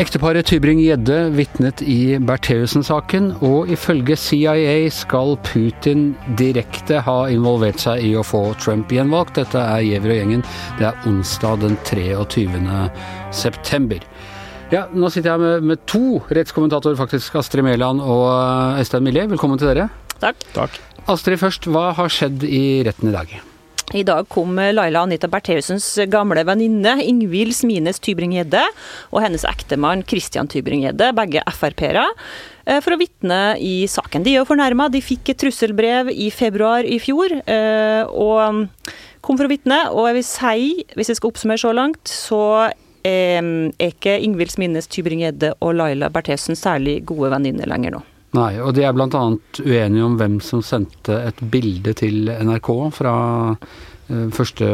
Ekteparet Tybring-Gjedde vitnet i Bertheussen-saken, og ifølge CIA skal Putin direkte ha involvert seg i å få Trump gjenvalgt. Dette er Giæver og gjengen. Det er onsdag den 23. september. Ja, nå sitter jeg med, med to rettskommentatorer, faktisk. Astrid Mæland og Øystein Millie. Velkommen til dere. Takk. Takk. Astrid først, hva har skjedd i retten i dag? I dag kom Laila Anita Bertheussens gamle venninne Ingvild Smines Tybring-Gjedde og hennes ektemann Christian Tybring-Gjedde, begge Frp-ere, eh, for å vitne i saken. De er jo fornærma. De fikk et trusselbrev i februar i fjor eh, og kom for å vitne. Og jeg vil si, hvis jeg skal oppsummere så langt, så eh, er ikke Ingvild Smines Tybring-Gjedde og Laila Bertheussen særlig gode venninner lenger nå. Nei, og de er bl.a. uenige om hvem som sendte et bilde til NRK fra uh, første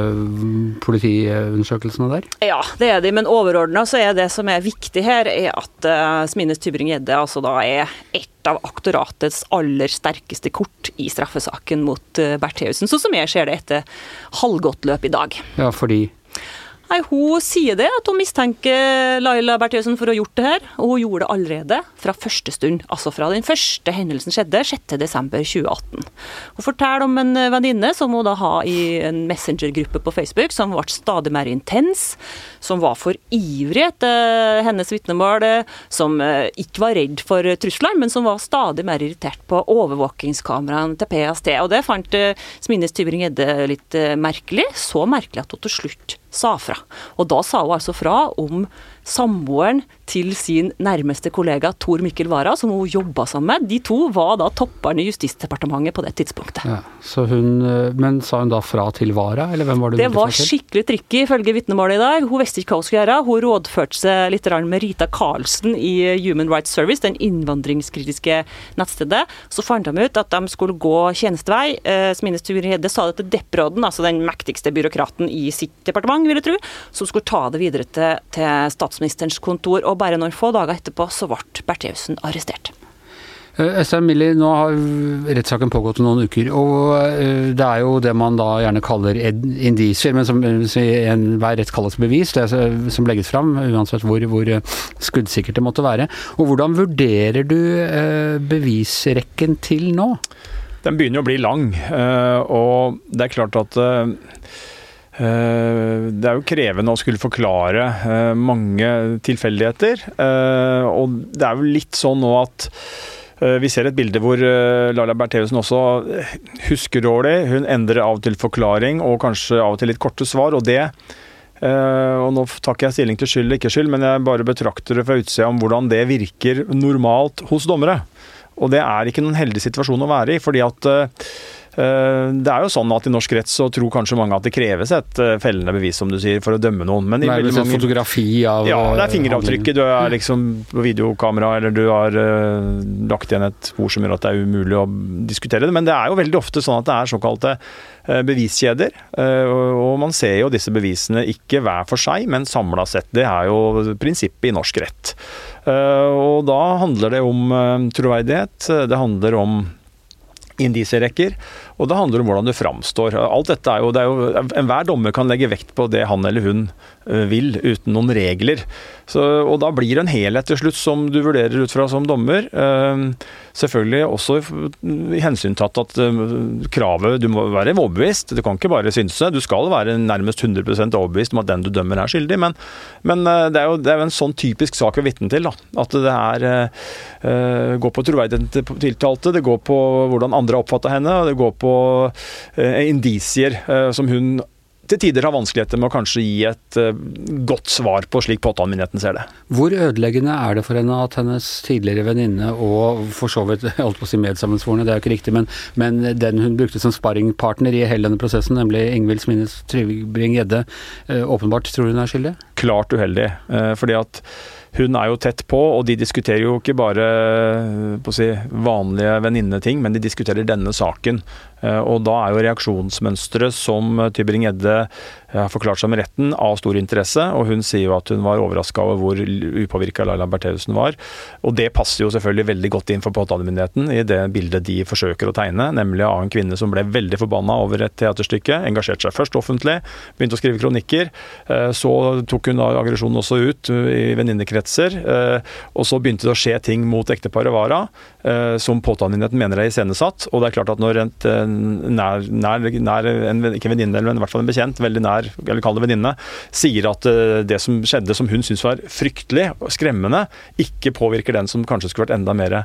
politiundersøkelsene der? Ja, det er de, men overordna så er det som er viktig her, er at uh, Smines Tybring-Gjedde altså da er et av aktoratets aller sterkeste kort i straffesaken mot uh, Bertheussen, sånn som jeg ser det etter halvgodt løp i dag. Ja, fordi Nei, Hun sier det, at hun mistenker Laila Bertheussen for å ha gjort det her. Og hun gjorde det allerede fra første stund, altså fra den første hendelsen skjedde, 6.12.2018. Hun forteller om en venninne som hun da har i en messengergruppe på Facebook, som ble stadig mer intens, som var for ivrig etter hennes vitnemål, som eh, ikke var redd for trusler, men som var stadig mer irritert på overvåkingskameraene til PST. Og det fant eh, Smines Tybring-Gjedde litt eh, merkelig, så merkelig at hun til slutt sa fra. Og da sa hun altså fra om samboeren til sin nærmeste kollega Tor Mikkel Wara, som hun jobba sammen med. De to var da topperne i Justisdepartementet på det tidspunktet. Ja, hun, eh, men sa hun da fra til Wara, eller hvem var det? Det var skikkelig tricky, ifølge vitnemålet i dag. Hun visste ikke hva hun skulle gjøre. Hun rådførte seg litt med Rita Karlsen i Human Rights Service, den innvandringskritiske nettstedet. Så fant de ut at de skulle gå tjenestevei. Smine Sture Tybring-Gjedde sa det til Deppråden, altså den mektigste byråkraten i sitt departement, vil jeg tro, som skulle ta det videre til, til statsministerens kontor. Og bare noen få dager etterpå så ble Bertheussen arrestert. Øystein Millie, nå har rettssaken pågått noen uker, og eh, det er jo det man da gjerne kaller indisier, men som i enhver rett kalles bevis, det som legges fram, uansett hvor, hvor skuddsikkert det måtte være. Og hvordan vurderer du eh, bevisrekken til nå? Den begynner å bli lang, eh, og det er klart at det er jo krevende å skulle forklare mange tilfeldigheter. Og det er jo litt sånn nå at vi ser et bilde hvor Laila Bertheussen også husker dårlig. Hun endrer av og til forklaring og kanskje av og til litt korte svar. og det og Nå tar ikke jeg stilling til skyld eller ikke skyld, men jeg bare betrakter det fra utsida om hvordan det virker normalt hos dommere. Og det er ikke noen heldig situasjon å være i. fordi at det er jo sånn at I norsk rett så tror kanskje mange at det kreves et fellende bevis som du sier, for å dømme noen. Men i Nei, mange, fotografi av Ja, det er fingeravtrykket. Du er liksom på videokamera, eller du har uh, lagt igjen et spor som gjør at det er umulig å diskutere det. Men det er jo veldig ofte sånn at det er såkalte beviskjeder. Og man ser jo disse bevisene ikke hver for seg, men samla sett. Det er jo prinsippet i norsk rett. og da handler det om troverdighet. Det handler om indisierekker, og det handler om hvordan du framstår. Alt dette er jo, det er jo, Enhver dommer kan legge vekt på det han eller hun vil, uten noen regler. Så, og Da blir det en helhet til slutt som du vurderer ut fra som dommer. Selvfølgelig også hensyntatt at kravet Du må være overbevist, du kan ikke bare synse. Du skal være nærmest 100 overbevist om at den du dømmer er skyldig, men, men det, er jo, det, er en sånn typisk sak å vitne til. Da. At det er går på troverdigheten til tiltalte, det går på hvordan andre har oppfatta henne, og det går på uh, indisier uh, som hun til tider har vanskeligheter med å kanskje gi et godt svar på slik påtalemyndigheten ser det. Hvor ødeleggende er det for henne at hennes tidligere venninne og for så vidt holdt på å si medsammensvorne, det er jo ikke riktig, men, men, den hun brukte som sparringpartner i hele denne prosessen, nemlig Ingvild Smines Trybring-Gjedde, uh, åpenbart tror hun er skyldig? Klart uheldig. Uh, fordi at hun er jo tett på, og de diskuterer jo ikke bare å si, vanlige venninneting, men de diskuterer denne saken. Og da er jo reaksjonsmønsteret som Tybring-Gjedde har forklart seg med retten, av stor interesse. Og hun sier jo at hun var overraska over hvor upåvirka Laila Bertheussen var. Og det passer jo selvfølgelig veldig godt inn for påtalemyndigheten i det bildet de forsøker å tegne, nemlig av en kvinne som ble veldig forbanna over et teaterstykke, engasjerte seg først offentlig, begynte å skrive kronikker. Så tok hun aggresjonen også ut i venninnekretser. Og så begynte det å skje ting mot ekteparet Wara som påtalemyndigheten mener er iscenesatt. Og det er klart at når et nær, nær, nær en, ikke en venninne, men i hvert fall en bekjent, veldig nær, eller kall det venninne, sier at det som skjedde som hun syntes var fryktelig og skremmende, ikke påvirker den som kanskje skulle vært enda mer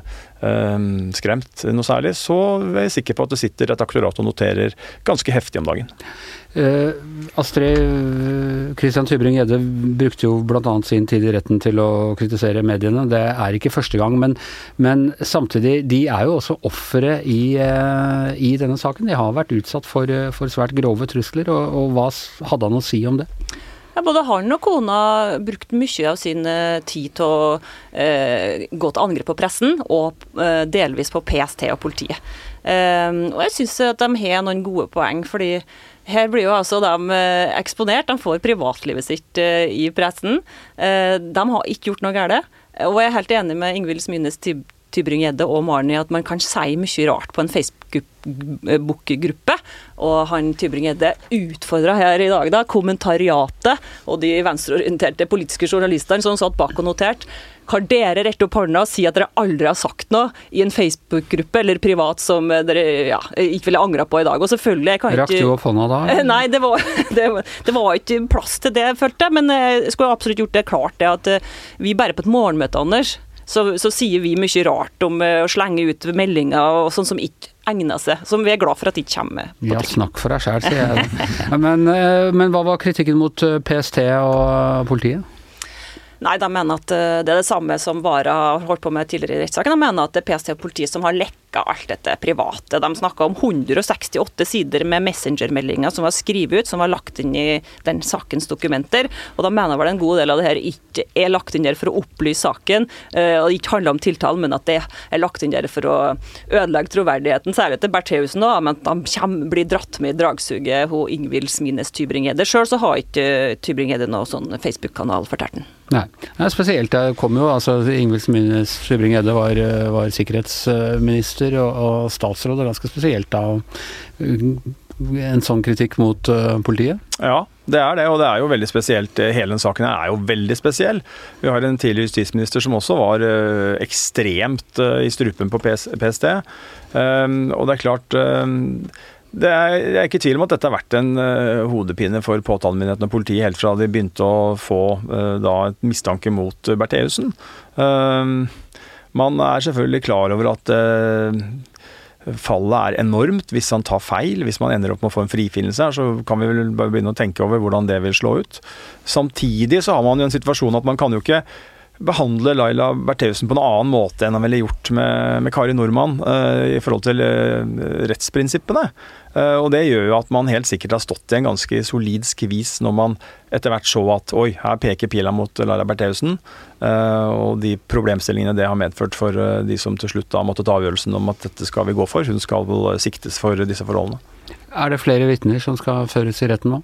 skremt noe særlig, så er jeg sikker på at det sitter et aktorat og noterer ganske heftig om dagen. Uh, Astrid Kristian Tybring-Gjedde brukte jo bl.a. sin tid i retten til å kritisere mediene. Det er ikke første gang, men, men samtidig, de er jo også ofre i, eh, i, denne saken. De har vært utsatt for, uh, for svært grove trusler, og, og hva hadde han å si om det? Ja, både han og kona brukte mye av sin tid til å eh, gå til angrep på pressen, og eh, delvis på PST og politiet. Eh, og jeg syns at de har noen gode poeng, fordi her blir jo altså de eh, eksponert. De får privatlivet sitt eh, i pressen. Eh, de har ikke gjort noe galt. Og jeg er helt enig med Ingvild Smynes Tybring-Gjedde og Maren i at man kan si mye rart på en Facebook-gruppe. Og han Tybring-Gjedde utfordra her i dag da, kommentariatet og de venstreorienterte politiske journalistene som satt bak og noterte Kan dere rett opp hånda og si at dere aldri har sagt noe i en Facebook-gruppe eller privat som dere ja, ikke ville angra på i dag? Og selvfølgelig jeg kan Rakk du opp hånda da? Nei, det var, det, det var, ikke plass til det, følte jeg. Men jeg skulle absolutt gjort det klart det at eh, vi bare på et morgenmøte, Anders, så, så, sier vi mye rart om eh, å slenge ut meldinger og sånn som ikke egner seg. Som vi er glad for at de ikke kommer. ja, snakk for deg sjæl, sier jeg. men, eh, men hva var kritikken mot PST og politiet? Nei, de mener at det er det samme som Vara har holdt på med tidligere i rettssaken. De mener at det er PST og politiet som har lekka sjekka alt dette private. De snakka om 168 sider med messengermeldinger som var skrevet ut, som var lagt inn i den sakens dokumenter. Og da mener vel en god del av det her ikke er lagt inn der for å opplyse saken, eh, og det ikke handler om tiltalen, men at det er lagt inn der for å ødelegge troverdigheten, særlig til Bertheussen, men at de kommer, blir dratt med i dragsuget hos Ingvild Smines Tybring-Gjedde. Sjøl så har ikke Tybring-Gjedde noen sånn Facebook-kanal, for terten. Nei. Er spesielt. Jeg kom jo, altså Ingvild Smines Tybring-Gjedde var, var sikkerhetsminister minister og, og statsråd. Er ganske spesielt da en sånn kritikk mot uh, politiet? Ja, det er det, og det er jo veldig spesielt. Hele den saken er jo veldig spesiell. Vi har en tidligere justisminister som også var uh, ekstremt uh, i strupen på PS PST. Um, og det er klart um, det er, jeg er ikke i tvil om at dette har vært en uh, hodepine for påtalemyndigheten og politiet helt fra de begynte å få uh, da mistanke mot Bertheussen. Uh, man er selvfølgelig klar over at eh, fallet er enormt hvis han tar feil. Hvis man ender opp med å få en frifinnelse her, så kan vi vel bare begynne å tenke over hvordan det vil slå ut. Samtidig så har man jo en situasjon at man kan jo ikke behandle Laila Bertheussen på en annen måte enn han ville gjort med, med Kari Nordmann uh, i forhold til uh, rettsprinsippene. Uh, og det gjør jo at man helt sikkert har stått i en ganske solid skvis når man etter hvert så at oi, her peker pila mot Laila Bertheussen, og de problemstillingene det har medført for de som til slutt da måtte ta avgjørelsen om at dette skal vi gå for. Hun skal vel siktes for disse forholdene. Er det flere vitner som skal føres i retten nå?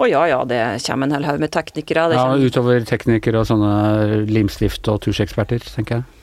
Å ja ja, det kommer en hel haug med teknikere. ja, Utover teknikere og sånne limstift- og tusjeksperter, tenker jeg.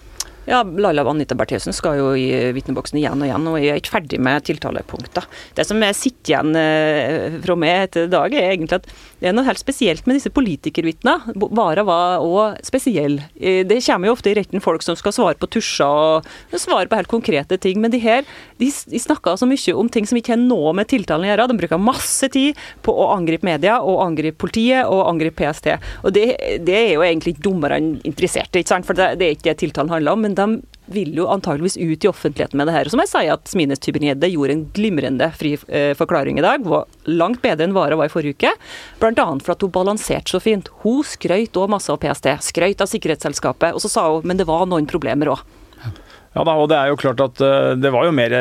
Ja, Laila Anita Bertheussen skal jo i vitneboksen igjen og igjen, og jeg er ikke ferdig med tiltalepunkter. Det som jeg sitter igjen eh, fra meg etter dag, er egentlig at det er noe helt spesielt med disse politikervitnene. Vara var òg spesiell. Eh, det kommer jo ofte i retten folk som skal svare på tusjer og svare på helt konkrete ting, men de her de, snakker så mye om ting som ikke har noe med tiltalen å gjøre. De bruker masse tid på å angripe media, og angripe politiet og angripe PST. Og det, det er jo egentlig ikke dommerne interessert i, for det, det er ikke det tiltalen handler om. men de vil jo antageligvis ut i offentligheten med det her. Som jeg sier at Smines Tybring-Gjedde gjorde en glimrende fri eh, forklaring i dag. Var langt bedre enn Vara var i forrige uke. Bl.a. for at hun balanserte så fint. Hun skrøyt òg masse av PST. Skrøyt av sikkerhetsselskapet. Og så sa hun men det var noen problemer òg. Ja da, og det er jo klart at uh, det var jo mer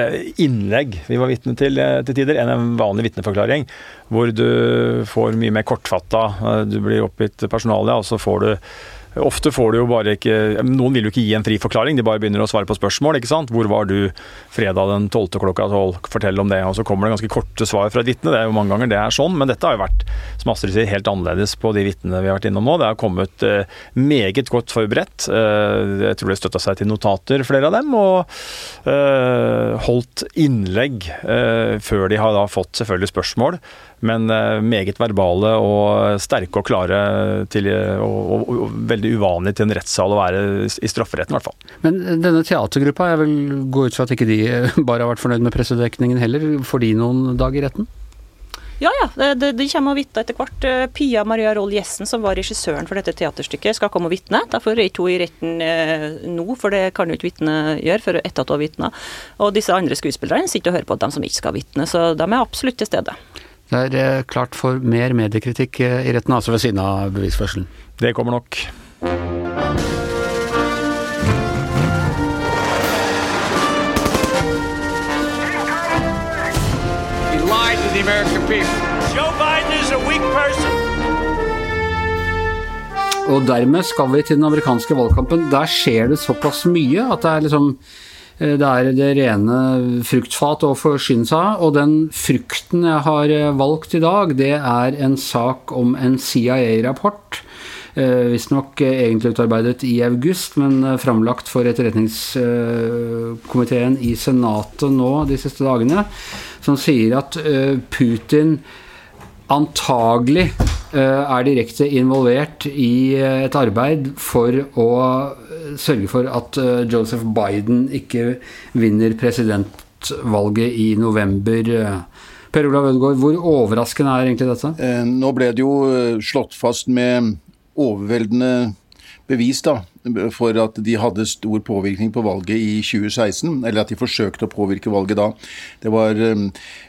innlegg vi var vitne til uh, til tider, enn en vanlig vitneforklaring. Hvor du får mye mer kortfatta. Du blir oppgitt personalia, og så får du Ofte får du jo bare ikke Noen vil jo ikke gi en fri forklaring, de bare begynner å svare på spørsmål. ikke sant? 'Hvor var du fredag den 12. klokka 12?' Fortell om det. Og så kommer det ganske korte svar fra et vitne. Det er jo mange ganger det er sånn, men dette har jo vært som Astrid sier, helt annerledes på de vitnene vi har vært innom nå. Det har kommet eh, meget godt forberedt. Eh, jeg tror det støtta seg til notater, flere av dem, og eh, holdt innlegg før de har da fått selvfølgelig spørsmål men eh, meget verbale og sterke og klare til, og, og, og, veldig uvanlig til en rettssal å være i strafferetten, i hvert fall. Men denne teatergruppa, jeg vil gå ut fra at ikke de bare har vært fornøyd med pressedekningen heller. Får de noen dag i retten? Ja, ja. De, de kommer og vitner etter hvert. Eh, Pia Maria Roll Jessen, som var regissøren for dette teaterstykket, skal komme og vitne. Derfor er ikke hun i retten eh, nå, for det kan jo ikke vitne gjøre før etter at hun har vitna. Og disse andre skuespillerne sitter og hører på de som ikke skal vitne, så de er absolutt til stede. Det er eh, klart for mer mediekritikk eh, i retten, altså ved siden av bevisførselen. Det kommer nok. Og dermed skal vi til den amerikanske valgkampen. Der skjer det såpass mye at det er liksom det er det rene fruktfat å forsyne seg av. Og den frukten jeg har eh, valgt i dag, det er en sak om en CIA-rapport. Eh, Visstnok egentlig utarbeidet i august, men framlagt for etterretningskomiteen i Senatet nå de siste dagene, som sier at Putin antagelig er direkte involvert i et arbeid for å sørge for at eh, Joseph Biden ikke vinner presidentvalget i november. Per Olav Ødegaard, hvor overraskende er egentlig dette? Eh, nå ble det jo eh, slått fast med overveldende bevis da, for at de hadde stor påvirkning på valget i 2016. Eller at de forsøkte å påvirke valget da. Det var,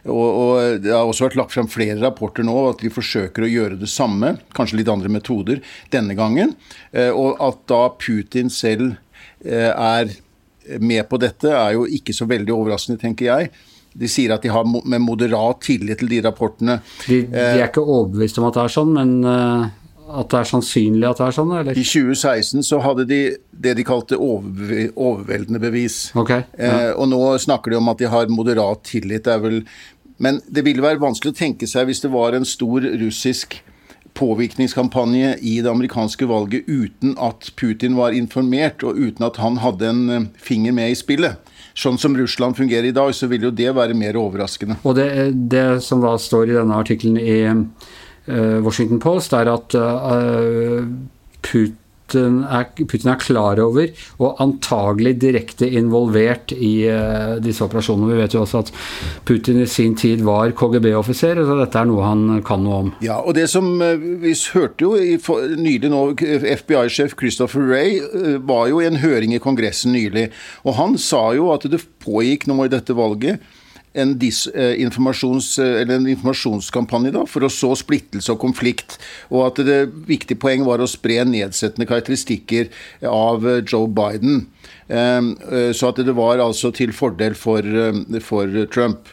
og, og det har også vært lagt frem flere rapporter nå at de forsøker å gjøre det samme, kanskje litt andre metoder, denne gangen. Og at da Putin selv Eh, er med på dette, er jo ikke så veldig overraskende, tenker jeg. De sier at de har med moderat tillit til de rapportene. De, de er ikke overbevist om at det er sånn, men eh, at det er sannsynlig at det er sånn? Eller? I 2016 så hadde de det de kalte overveldende bevis. Okay, ja. eh, og nå snakker de om at de har moderat tillit. Vel, men det ville være vanskelig å tenke seg hvis det var en stor russisk påvirkningskampanje i det amerikanske valget uten at Putin var informert, og uten at han hadde en eh, finger med i spillet. Sånn som Russland fungerer i dag, så vil jo det være mer overraskende. Og det, det som da står i denne artikkelen i Washington Post, er at uh, Putin er, Putin er klar over og antagelig direkte involvert i uh, disse operasjonene. Vi vet jo også at Putin i sin tid var KGB-offiser, så dette er noe han kan noe om. Ja, og det som Vi hørte jo nylig nå, FBI-sjef Christopher Ray var jo i en høring i Kongressen nylig, og han sa jo at det pågikk nå i dette valget en, eh, eller en informasjonskampanje da, for å så splittelse og konflikt. Og at det viktige poeng var å spre nedsettende karakteristikker av eh, Joe Biden. Ehm, eh, så at det var altså til fordel for, for Trump.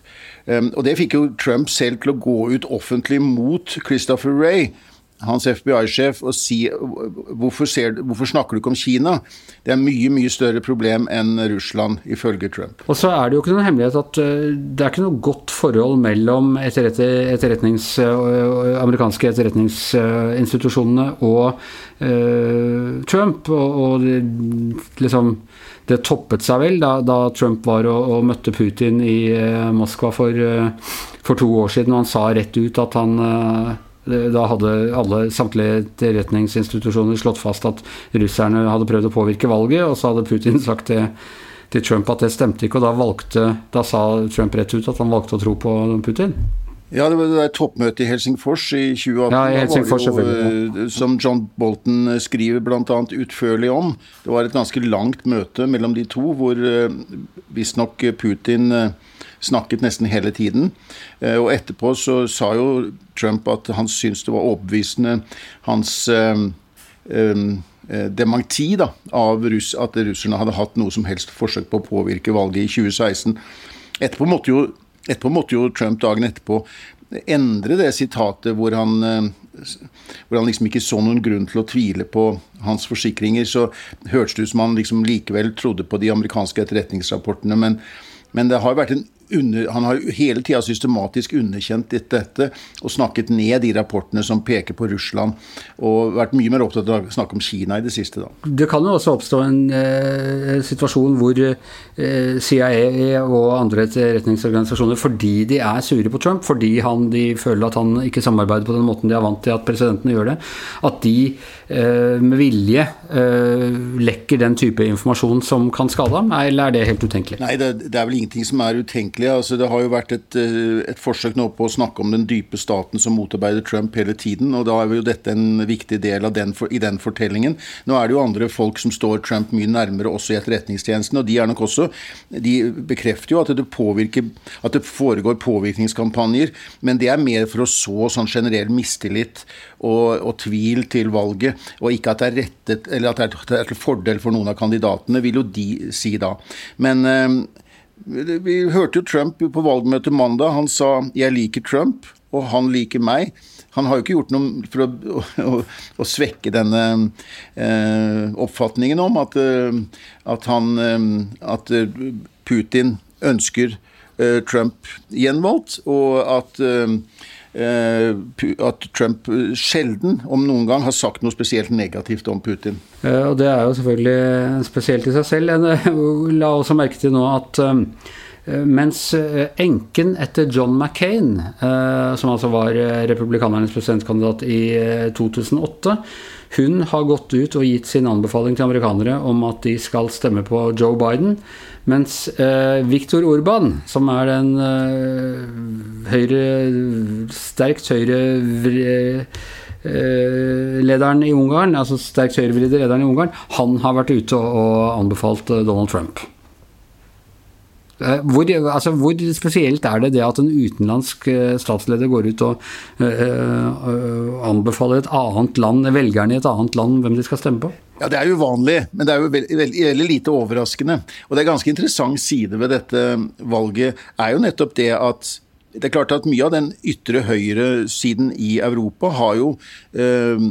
Ehm, og det fikk jo Trump selv til å gå ut offentlig mot Christopher Ray hans FBI-sjef og si hvorfor, ser, hvorfor, snakker du ikke om Kina? Det er mye mye større problem enn Russland, ifølge Trump. Og så er det jo ikke noen hemmelighet at uh, det er ikke noe godt forhold mellom etterretnings, uh, amerikanske etterretningsinstitusjonene og uh, Trump. Og, og liksom det toppet seg vel da, da Trump var og, og, møtte Putin i Moskva for, for, to år siden, og han sa rett ut at han da hadde alle samtlige etterretningsinstitusjoner slått fast at russerne hadde prøvd å påvirke valget, og så hadde Putin sagt til, til Trump at det stemte ikke, og da, valgte, da sa Trump rett ut at han valgte å tro på Putin. Ja, det var det der toppmøtet i Helsingfors i 2018. Ja, i Helsingfors, jo, eh, som John Bolton eh, skriver bl.a. utførlig om. Det var et ganske langt møte mellom de to, hvor uh, visstnok Putin snakket nesten hele tiden. Eh, og etterpå så sa jo Trump at han syntes det var overbevisende hans um, dementi da, av russ, at russerne hadde hatt noe som helst forsøk på å påvirke valget i 2016. Etterpå måtte jo, etterpå måtte jo Trump dagen etterpå endre det sitatet hvor han hvor han liksom ikke så noen grunn til å tvile på hans forsikringer, så hørtes det ut som han liksom likevel trodde på de amerikanske etterretningsrapportene. Men, men det har vært en under, han har hele tida systematisk underkjent dette og snakket ned de rapportene som peker på Russland, og vært mye mer opptatt av å snakke om Kina i det siste. da. Det kan jo også oppstå en eh, situasjon hvor eh, CIA og andre etterretningsorganisasjoner, fordi de er sure på Trump, fordi han, de føler at han ikke samarbeider på den måten de er vant til at presidentene gjør det, at de eh, med vilje eh, lekker den type informasjon som kan skade ham, eller er det helt utenkelig? Nei, det, det er vel ingenting som er utenkelig egentlig. Altså, det har jo vært et, eh, et, forsøk nå på å snakke om den dype staten som motarbeider Trump hele tiden. og Da er jo dette en viktig del den, i den fortellingen. Nå er det jo andre folk som står Trump mye nærmere også i etterretningstjenesten, og de er nok også De bekrefter jo at det, påvirker, at det foregår påvirkningskampanjer, men det er mer for å så sånn generell mistillit og, og, tvil til valget, og ikke at det er rettet eller at det er til fordel for noen av kandidatene, vil jo de si da. Men eh, vi hørte jo Trump på valgmøtet mandag. Han sa 'jeg liker Trump', og han liker meg. Han har jo ikke gjort noe for å, å, å svekke denne eh, oppfatningen om at, eh, at, han, eh, at Putin ønsker eh, Trump gjenvalgt, og at eh, Eh, at Trump sjelden, om noen gang, har sagt noe spesielt negativt om Putin. Eh, og Det er jo selvfølgelig spesielt i seg selv. Eh, la også merke til nå at mens enken etter John McCain, som altså var republikanernes presidentkandidat i 2008, hun har gått ut og gitt sin anbefaling til amerikanere om at de skal stemme på Joe Biden. Mens eh, Viktor Urban, som er den eh, høyre, sterkt høyre eh, lederen altså sterkt lederen i Ungarn, han har vært ute og, og anbefalt eh, Donald Trump. Eh, hvor, altså, hvor, spesielt er det det at en utenlandsk eh, statsleder går ut og uh, anbefaler et annet land, velgerne i et annet land hvem de skal stemme på? Ja, Det er uvanlig, men det er jo veldig, veldig lite overraskende. Og det er ganske interessant side ved dette valget er jo nettopp det at det er klart at Mye av den ytre høyre-siden i Europa har jo eh,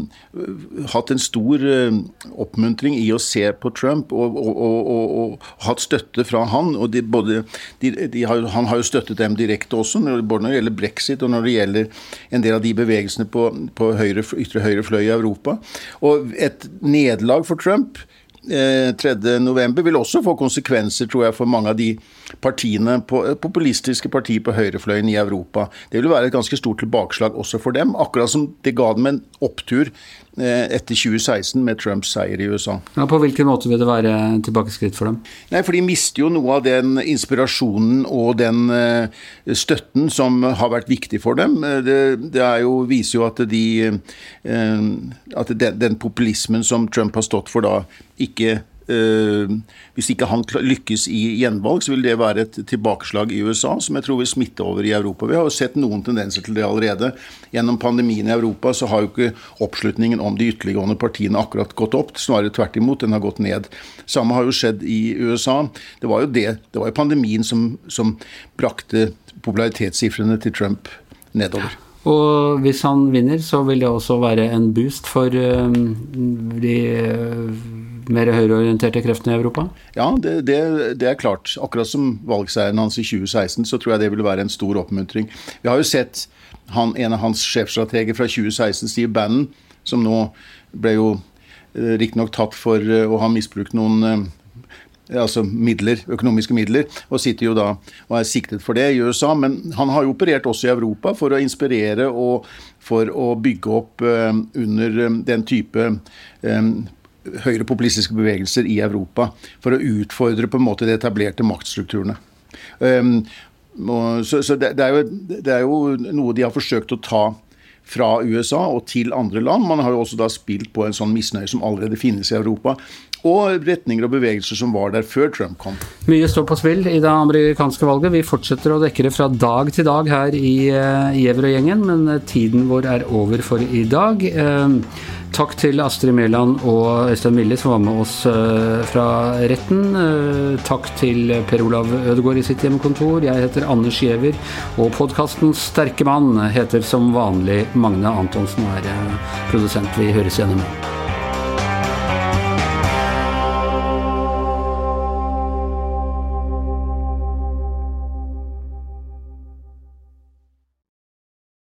hatt en stor eh, oppmuntring i å se på Trump og, og, og, og hatt støtte fra han. og de, både, de, de har, Han har jo støttet dem direkte også, både når det gjelder brexit og når det gjelder en del av de bevegelsene på, på høyre, ytre høyre fløy i Europa. Og et nederlag for Trump 3.11 eh, vil også få konsekvenser tror jeg, for mange av de partiene, eh, populistiske partier på høyrefløyen i Europa. Det vil være et ganske stort tilbakeslag også for dem, akkurat som det ga dem en opptur eh, etter 2016 med Trumps seier i USA. Ja, på hvilken måte vil det være tilbakeskritt for dem? Nei, for De mister jo noe av den inspirasjonen og den støtten som har vært viktig for dem. Det, det jo, viser jo at, de, at den, den populismen som Trump har stått for da, ikke Uh, hvis ikke han lykkes i gjenvalg, så vil det være et tilbakeslag i USA som jeg tror vil smitte over i Europa. Vi har jo sett noen tendenser til det allerede. Gjennom pandemien i Europa så har jo ikke oppslutningen om de ytterliggående partiene akkurat gått opp. Snarere tvert imot, den har gått ned. Samme har jo skjedd i USA. Det var jo det, det var jo pandemien som, som brakte popularitetssifrene til Trump nedover. Og hvis han vinner, så vil det også være en boost for um, de mer høyreorienterte kreftene i Europa? Ja, det, det, det, er klart. Akkurat som valgseieren hans i 2016, så tror jeg det vil være en stor oppmuntring. Vi har jo sett han, en av hans sjefstrateger fra 2016, Steve Bannon, som nå ble jo eh, riktignok tatt for eh, å ha misbrukt noen eh, altså midler, økonomiske midler, og sitter jo da og er siktet for det i USA. Men han har jo operert også i Europa for å inspirere og for å bygge opp uh, under um, den type um, høyrepopulistiske bevegelser i Europa. For å utfordre på en måte de etablerte maktstrukturene. Så, det, er jo, det er jo noe de har forsøkt å ta fra USA og til andre land. Man har jo også da spilt på en sånn misnøye som allerede finnes i Europa, og retninger og bevegelser som var der før Trump kom. Mye står på spill i det amerikanske valget. Vi fortsetter å dekke det fra dag til dag her i Giæver og gjengen, men tiden vår er over for i dag. Takk til Astrid Mæland og Øystein Mille som var med oss fra retten. Takk til Per Olav Ødegaard i sitt hjemmekontor. Jeg heter Anders Giæver, og podkastens Sterke mann heter som vanlig Magne Antonsen og er produsent. Vi høres igjen i morgen.